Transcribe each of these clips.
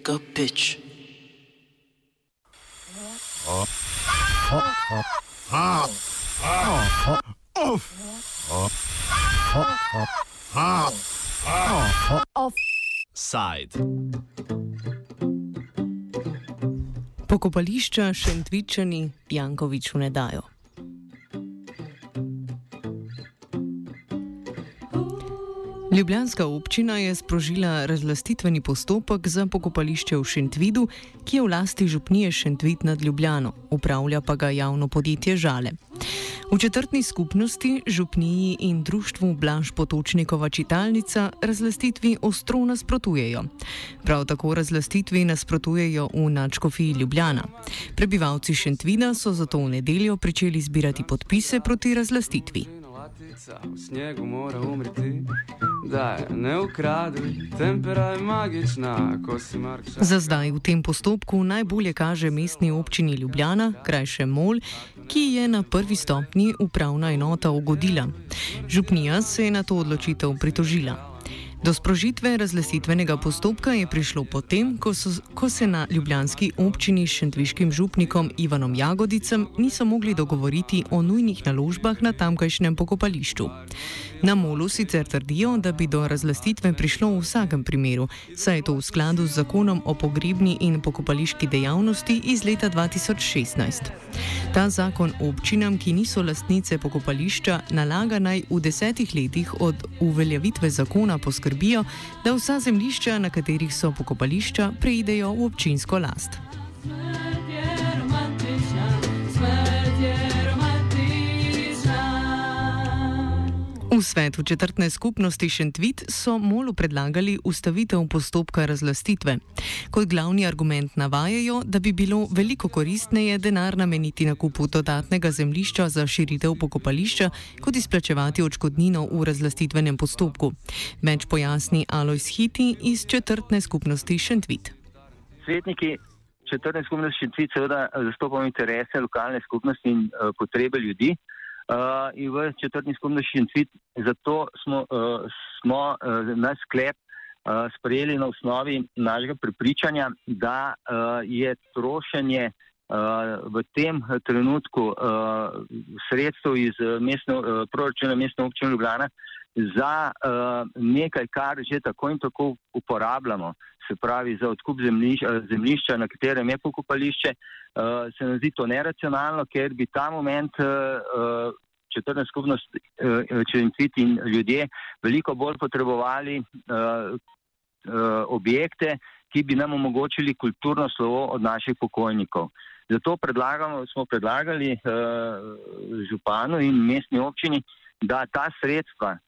like a bitch. Side. Pokopališča Šentvičani Jankoviču ne dajo. Ljubljanska občina je sprožila razlastitveni postopek za pokopališče v Šentvidu, ki je v lasti župnije Šentvid nad Ljubljano, upravlja pa ga javno podjetje Žale. V četrtni skupnosti, župniji in društvu Blaž Potočnikova čitalnica razlastitvi ostro nasprotujejo. Prav tako razlastitvi nasprotujejo v Načkofiji Ljubljana. Prebivalci Šentvida so zato v nedeljo pričeli zbirati podpise proti razlastitvi. V snegu mora umreti, da je ne ukradi, tempera je magična, ko si markša. Za zdaj v tem postopku najbolje kaže mestni občini Ljubljana, krajše MOL, ki je na prvi stopni upravna enota ugodila. Župnija se je na to odločitev pritožila. Do sprožitve razglasitvenega postopka je prišlo potem, ko, so, ko se na ljubljanski občini s šentviškim župnikom Ivanom Jagodicem niso mogli dogovoriti o nujnih naložbah na tamkajšnjem pokopališču. Na molu sicer trdijo, da bi do razglasitve prišlo v vsakem primeru, saj je to v skladu z zakonom o pogrebni in pokopališki dejavnosti iz leta 2016. Ta zakon občinam, ki niso lastnice pokopališča, nalaga naj v desetih letih od uveljavitve zakona poskrbijo, da vsa zemljišča, na katerih so pokopališča, preidejo v občinsko last. V svetu četrtne skupnosti Šentvit so Molu predlagali ustavitev postopka razlastitve. Kot glavni argument navajajo, da bi bilo veliko koristneje denar nameniti nakupu dodatnega zemljišča za širitev pokopališča, kot izplačevati odškodnino v razlastitvenem postopku. Več pojasni Alois Hiti iz četrtne skupnosti Šentvit. Svetniki četrte skupnosti Šentvit seveda zastopamo interese lokalne skupnosti in uh, potrebe ljudi. Uh, in v četrtni skupnosti Šentvit zato smo, uh, smo uh, naš sklep uh, sprejeli na osnovi našega prepričanja, da uh, je trošenje uh, v tem trenutku uh, sredstev iz mestne, uh, proračuna mestne občine Ljubljana za uh, nekaj, kar že tako in tako uporabljamo, se pravi za odkup zemljišča, zemljišča na katerem je pokopališče, uh, se nam zdi to neracionalno, ker bi ta moment uh, četrna skupnost, uh, čerencvit in ljudje veliko bolj potrebovali uh, uh, objekte, ki bi nam omogočili kulturno slovo od naših pokojnikov. Zato smo predlagali uh, županu in mestni občini, da ta sredstva,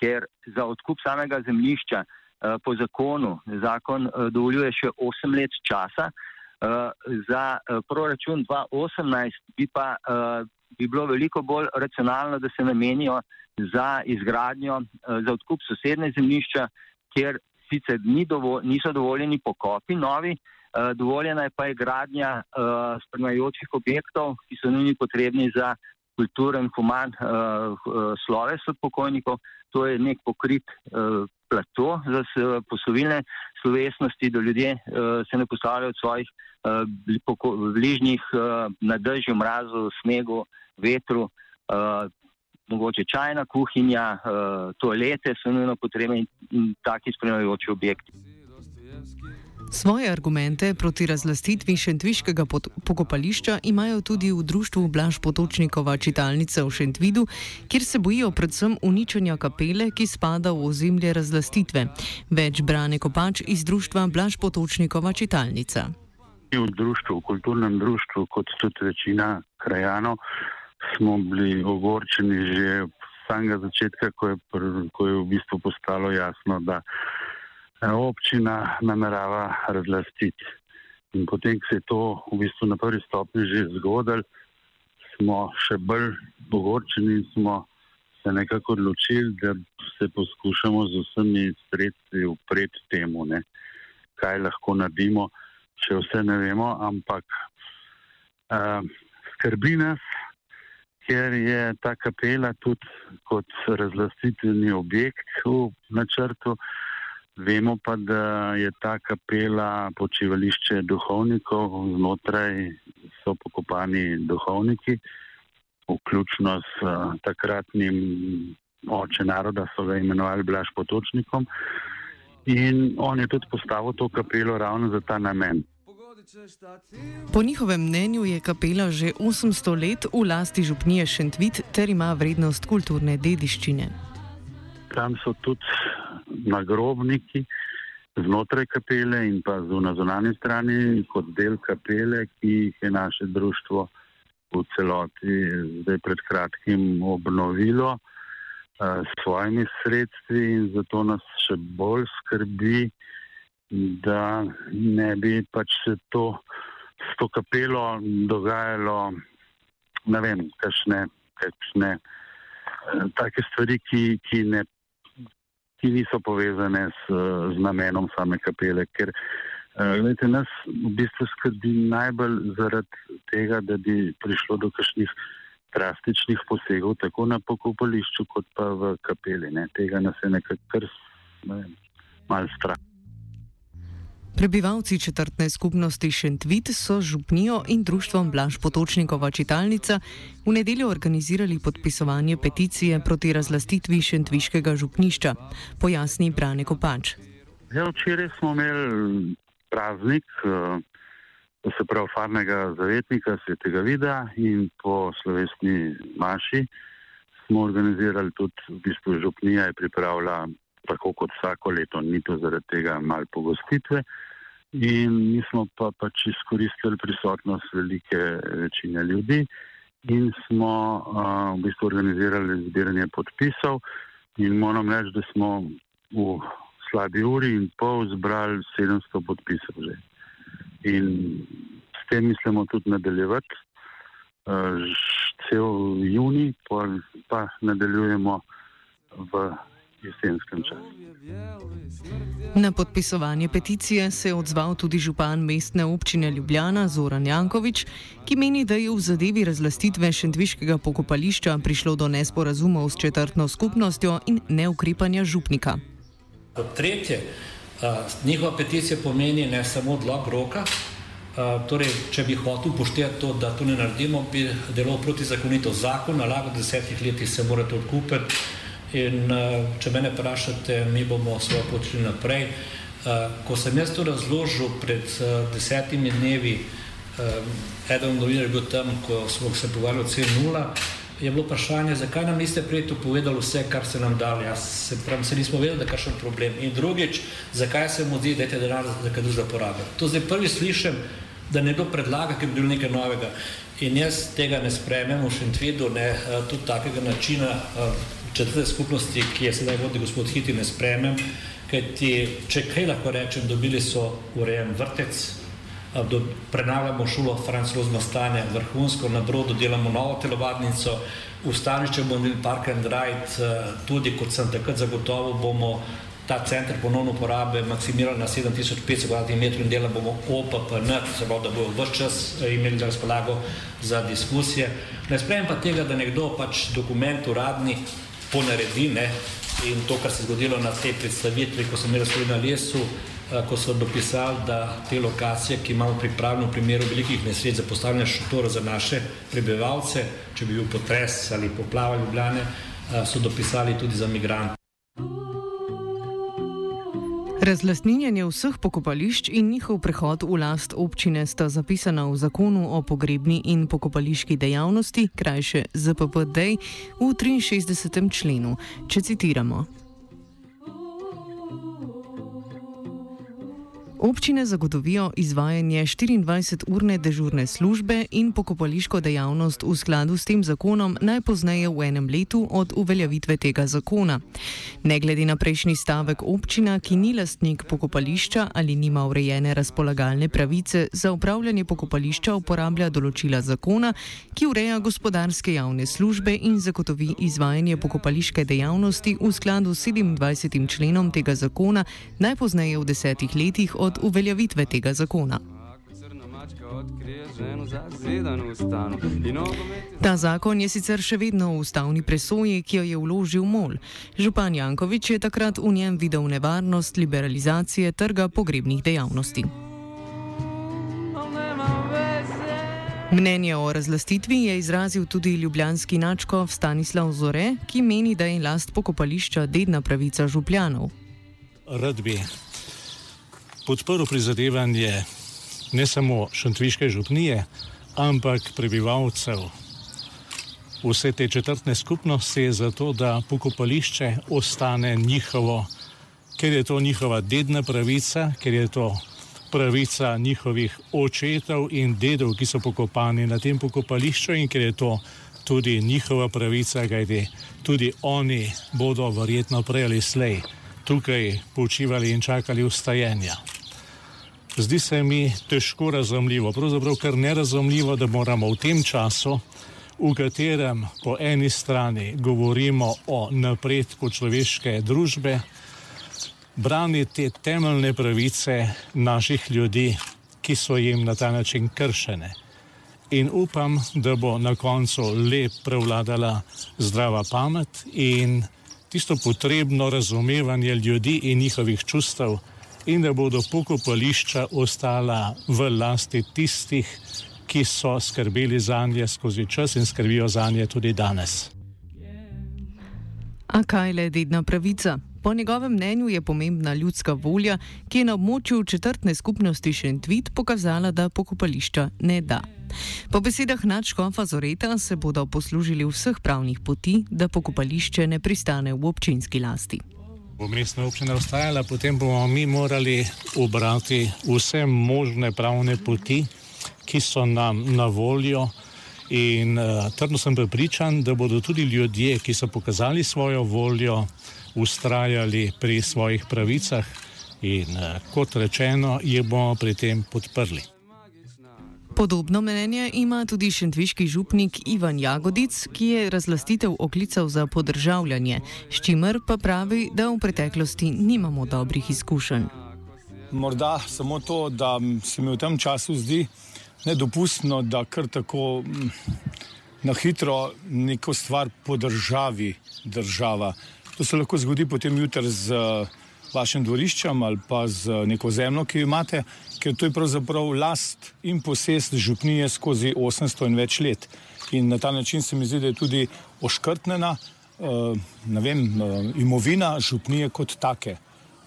ker za odkup samega zemljišča uh, po zakonu, zakon uh, dovoljuje še 8 let časa, uh, za proračun 2018 bi pa bi bilo veliko bolj racionalno, da se namenijo za izgradnjo, za odkup sosedne zemljišča, kjer sicer ni dovo, niso dovoljeni pokopi novi, dovoljena je pa je gradnja spremajočih objektov, ki so nujni potrebni za kulturen, human uh, sloves od pokojnikov. To je nek pokrit uh, plato za poslovilne slovesnosti, da ljudje uh, se ne postavljajo od svojih uh, bližnjih uh, na dežju, mrazu, snegu, vetru. Uh, mogoče čajna kuhinja, uh, toalete so nujno potrebne in, in taki spremljajoči objekti. Svoje argumente proti razlastitvi šentviškega pokopališča imajo tudi v društvu Blaž Potočnikova čitalnica v Šentvidu, kjer se bojijo predvsem uničenja kapele, ki spada v ozemlje razlastitve. Več brane kopač iz društva Blaž Potočnikova čitalnica. V društvu, v kulturnem društvu, kot tudi večina krajanov, smo bili ogorčeni že od samega začetka, ko je, ko je v bistvu postalo jasno, da občina namerava razlastiti. In potem, ko se je to v bistvu na prvi stopni že zgodilo, smo še bolj ogorčeni in smo se nekako odločili, da se poskušamo z vsemi sredstvi upreti temu, ne, kaj lahko naredimo, če vse ne vemo, ampak uh, skrbi nas, ker je ta kapela tudi kot razlastitveni objekt v načrtu Vemo pa, da je ta kapela počivališče duhovnikov, znotraj so pokopani duhovniki, vključno s uh, takratnim oče naroda, so ga imenovali Blaž Potočnikom. In on je tudi postavil to kapelo ravno za ta namen. Po njihovem mnenju je kapela že 800 let v lasti župnije Šentvit ter ima vrednost kulturne dediščine. Tam so tudi nagrobniki znotraj kapele in pa na zunanji strani kot del kapele, ki jih je naše društvo v celoti zdaj pred kratkim obnovilo s svojimi sredstvi in zato nas še bolj skrbi, da ne bi pač se to s to kapelo dogajalo, ne vem, kakšne, kakšne take stvari, ki, ki, ne, ki niso povezane s, z namenom same kapele. Ker gledajte, nas v bistvu skrbi najbolj zaradi tega, da bi prišlo do kakšnih drastičnih posegov, tako na pokopališču, kot pa v kapeli. Ne. Tega nas je nekako ne malo strah. Prebivalci četrtne skupnosti Šentvit so župnijo in društvom Blaž Potočnikova čitalnica v nedeljo organizirali podpisovanje peticije proti razlastitvi šentviškega župnišča, pojasni Brane Kopač. Ja, včeraj smo imeli praznik, se pravi farnega zavetnika svetega Vida in po slovesni maši smo organizirali tudi, v bistvu župnija je pripravila tako kot vsako leto, ni to zaradi tega mal pogostitve. In mi smo pa pač izkoristili prisotnost velike večine ljudi in smo uh, v bistvu organizirali zbiranje podpisov. In moram reči, da smo v slabi uri in pol zbrali 700 podpisov že. In s tem mislimo tudi nadaljevati. Uh, cel juni pa, pa nadaljujemo v jesenskem času. Na podpisovanje peticije se je odzval tudi župan mestne občine Ljubljana Zoran Jankovič, ki meni, da je v zadevi razlastitve šentviškega pokopališča prišlo do nesporazumov s četrtno skupnostjo in neukrepanja župnika. Kot tretje, njihova peticija pomeni ne samo odlog roka. Torej, če bi hotel upoštevati to, da to ne naredimo, bi delal protizakonito zakon, nalago desetih letih se morate odkupiti. In uh, če me vprašate, mi bomo svojo pot šli naprej. Uh, ko sem jaz to razložil pred uh, desetimi dnevi, uh, eden od novinarjev je bil tam, ko smo se pogovarjali o C0, je bilo vprašanje, zakaj nam niste prej to povedali vse, kar ste nam dali. Jaz se, pravi, se nismo vedeli, da je kakšen problem. In drugič, zakaj se mu zdi, da je denar za kaj drugega porabe. To zdaj prvi slišim, da nekdo predlaga, ker bi bilo nekaj novega. In jaz tega ne sprejmem v Šentvidu, ne tudi takega načina. Četrte skupnosti, ki je sedaj vodi gospod Hiti, ne spremem, kajti, če kaj lahko rečem, dobili so urejen vrtec, do, prenavljamo šolo Franz Rozma stanje vrhunsko, na brodu delamo novo telovadnico, v stanišče bomo imeli park and ride, tudi kot sem takrat zagotovil, bomo ta center ponovno uporabe maksimirali na 7500 m2 in delali bomo OPPN, se pravi, da bojo vse čas imeli za razpolago za diskusije. Ne spremem pa tega, da nekdo pač dokument uradni ponaredi. Ne? In to, kar se je zgodilo na tej predstavitvi, ko smo imeli na lesu, ko so dopisali, da te lokacije, ki imamo pripravljene v primeru velikih nesreč za postavljanje šotora za naše prebivalce, če bi bil potres ali poplava Ljubljane, so dopisali tudi za migrante. Razlastninjanje vseh pokopališč in njihov prehod v last občine sta zapisana v zakonu o pogrebni in pokopališki dejavnosti, krajše ZPPD, v 63. členu. Če citiramo. Občine zagotovijo izvajanje 24-urne dežurne službe in pokopališko dejavnost v skladu s tem zakonom najpozneje v enem letu od uveljavitve tega zakona. Ne glede na prejšnji stavek, občina, ki ni lastnik pokopališča ali nima urejene razpolagalne pravice za upravljanje pokopališča, uporablja določila zakona, ki ureja gospodarske javne službe in zagotovi izvajanje pokopališke dejavnosti v skladu s 27. členom tega zakona najpozneje v desetih letih od uveljavitve tega zakona. Ta zakon je sicer še vedno v ustavni presoji, ki jo je vložil MOL. Župan Jankovič je takrat v njem videl nevarnost liberalizacije trga pogrebnih dejavnosti. Mnenje o razlastitvi je izrazil tudi ljubljanski načkov Stanislav Zore, ki meni, da je last pokopališča dedna pravica župljanov. Rad bi podprl prizadevanje ne samo šantviške župnije, ampak prebivalcev vse te četrtne skupnosti za to, da pokopališče ostane njihovo, ker je to njihova dedna pravica, ker je to pravica njihovih očetov in dedov, ki so pokopani na tem pokopališču in ker je to tudi njihova pravica, kajti tudi oni bodo verjetno prej ali slej tukaj počivali in čakali ustajenja. Zdi se mi težko razumljivo, pravzaprav kar nerazumljivo, da moramo v tem času, v katerem po eni strani govorimo o napredku človeške družbe, braniti temeljne pravice naših ljudi, ki so jim na ta način kršene. In upam, da bo na koncu lep prevladala zdrava pamet in tisto potrebno razumevanje ljudi in njihovih čustev, in da bodo pokopališča ostala v lasti tistih, ki so skrbeli za nje skozi čas in skrbijo za nje tudi danes. A kaj le dedna pravica? Po njegovem mnenju je pomembna ljudska volja, ki je na območju četrtne skupnosti Šentvit pokazala, da pokopališča ne da. Po besedah Načkofa Zoreta se bodo poslužili vseh pravnih poti, da pokopališče ne pristane v občinski lasti. Bo mestna občina ostajala, potem bomo mi morali obrati vse možne pravne poti, ki so nam na voljo. In uh, trdno sem prepričan, da bodo tudi ljudje, ki so pokazali svojo voljo, ustrajali pri svojih pravicah in, uh, kot rečeno, jih bomo pri tem podprli. Podobno mnenje ima tudi šentviški župnik Ivan Jagodic, ki je razlastitev oklical za podržavljanje, s čimer pa pravi, da v preteklosti nimamo dobrih izkušenj. Morda samo to, da se mi v tem času zdi nedopustno, da kar tako na hitro neko stvar podržavi država. To se lahko zgodi potem jutri z eh, vašim dvoriščem ali pa z neko zemljo, ki jo imate, ker to je pravzaprav last in posest župnije skozi 800 in več let. In na ta način se mi zdi, da je tudi oškrtnjena uh, vem, uh, imovina župnije kot take.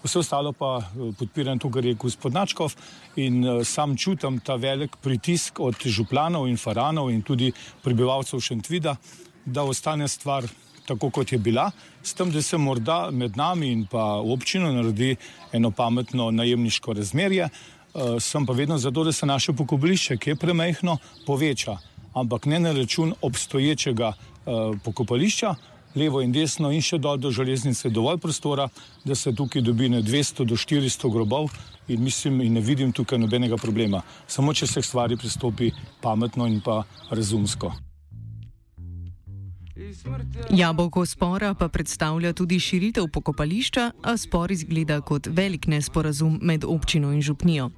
Vse ostalo pa eh, podpiram to, kar je gospod Načkov in uh, sam čutim ta velik pritisk od župljanov in faranov in tudi prebivalcev Šentvida, da ostane stvar tako, kot je bila, s tem, da se morda med nami in pa občino naredi eno pametno najemniško razmerje. Uh, sem pa vedno za to, da se naše pokopališče, ki je premehno, poveča, ampak ne na račun obstoječega uh, pokopališča, levo in desno in še dol do železnice dovolj prostora, da se tukaj dobi na 200 do 400 grobov in mislim in ne vidim tukaj nobenega problema. Samo če se k stvari pristopi pametno in pa razumsko. Jabolko spora pa predstavlja tudi širitev pokopališča, a spor izgleda kot velik nesporazum med občino in župnijo.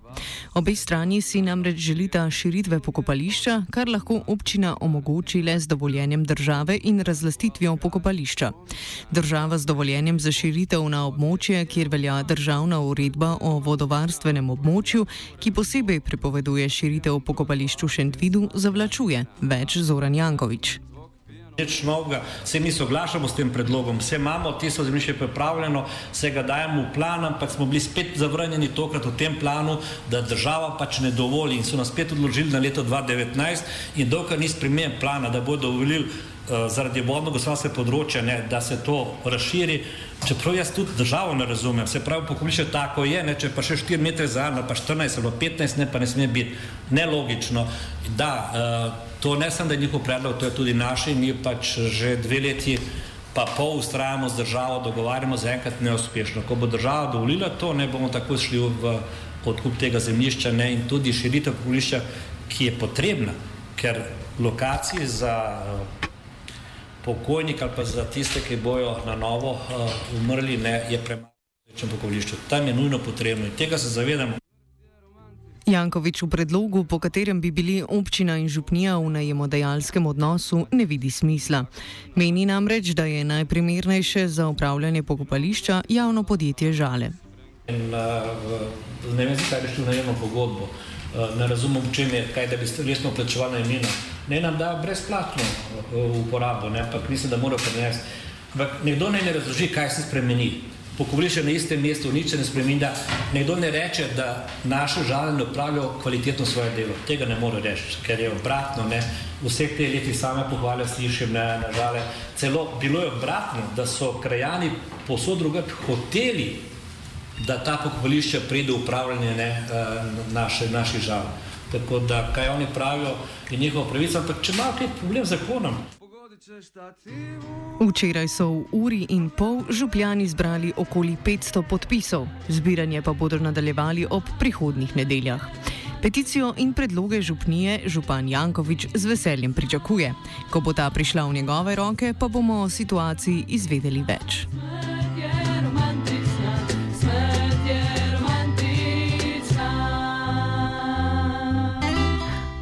Obe strani si namreč želita širitve pokopališča, kar lahko občina omogoči le z dovoljenjem države in razlastitvijo pokopališča. Država z dovoljenjem za širitev na območje, kjer velja državna uredba o vodovarstvenem območju, ki posebej prepoveduje širitev pokopališču Šentvidu, zavlačuje. Več Zoran Jankovič. Nič novega, se mi soglašamo s tem predlogom, vse imamo, tisto zemljišče je pripravljeno, vse ga dajemo v plan, ampak smo bili spet zavrnjeni tokrat v tem planu, da država pač ne dovoli in so nas spet odložili na leto 2019 in dokler ni spremenjen plana, da bodo dovolili uh, zaradi vodno-gospodarske področja, ne, da se to razširi. Čeprav jaz tudi državo ne razumem, se pravi, pokolišče tako je, ne, če pa še 4 metre za ali pa 14 ali pa 15, ne pa ne sme biti. Nelogično. Da, uh, to ne samo, da je njihov predlog, to je tudi naš in mi pač že dve leti pa pol ustrajamo z državo, dogovarjamo zaenkrat neuspešno. Ko bo država dovolila to, ne bomo tako šli v odkup tega zemljišča ne, in tudi širitev pokolišča, ki je potrebna, ker lokacij za uh, pokojnik ali pa za tiste, ki bojo na novo uh, umrli, ne, je premalo v večjem pokolišču. Tam je nujno potrebno in tega se zavedamo. Jankovič v predlogu, po katerem bi bili občina in župnija v najemodajalskem odnosu, ne vidi smisla. Meni namreč, da je najprimernejše za upravljanje pokopališča javno podjetje Žale. In, uh, ne vem, zakaj bi šli v najemno pogodbo. Uh, ne razumem, v čem je, kaj da bi resno plačevali najemnino. Ne nam da brezplatno uh, uporabo, ne, ampak mislim, da morajo prenesti. Ampak nekdo naj ne razloži, kaj se spremeni. Pokolišče na istem mestu, nič se ne spremeni, da nekdo ne reče, da naše žale ne upravljajo kvalitetno svoje delo. Tega ne more reči, ker je obratno. Ne. Vseh teh letih same pohvale slišim, ne, na žale. Celo bilo je obratno, da so krajani posod drugat hoteli, da ta pokolišče pride v upravljanje ne, naše, naših žal. Tako da, kaj oni pravijo, je njihova pravica, ampak če ima kaj problem z zakonom. Včeraj so v uri in pol župljani zbrali okoli 500 podpisov, zbiranje pa bodo nadaljevali ob prihodnih nedeljah. Peticijo in predloge župnije župan Jankovič z veseljem pričakuje. Ko bo ta prišla v njegove roke, pa bomo o situaciji izvedeli več.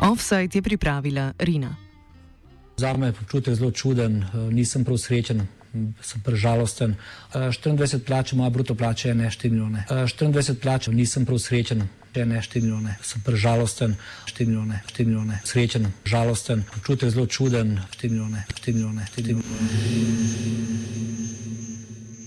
Offside je pripravila Rina. Za me je počutek zelo čuden, eh, nisem prav srečen, sem prežalosten. 24 plač, moja bruto plača je ne 4 milijone. 24 plač, nisem prav srečen, je ne 4 milijone. Sem prežalosten, 4 milijone, 4 milijone. Srečen, žalosten, počutek zelo čuden, 4 milijone, 4 milijone, 4 milijone.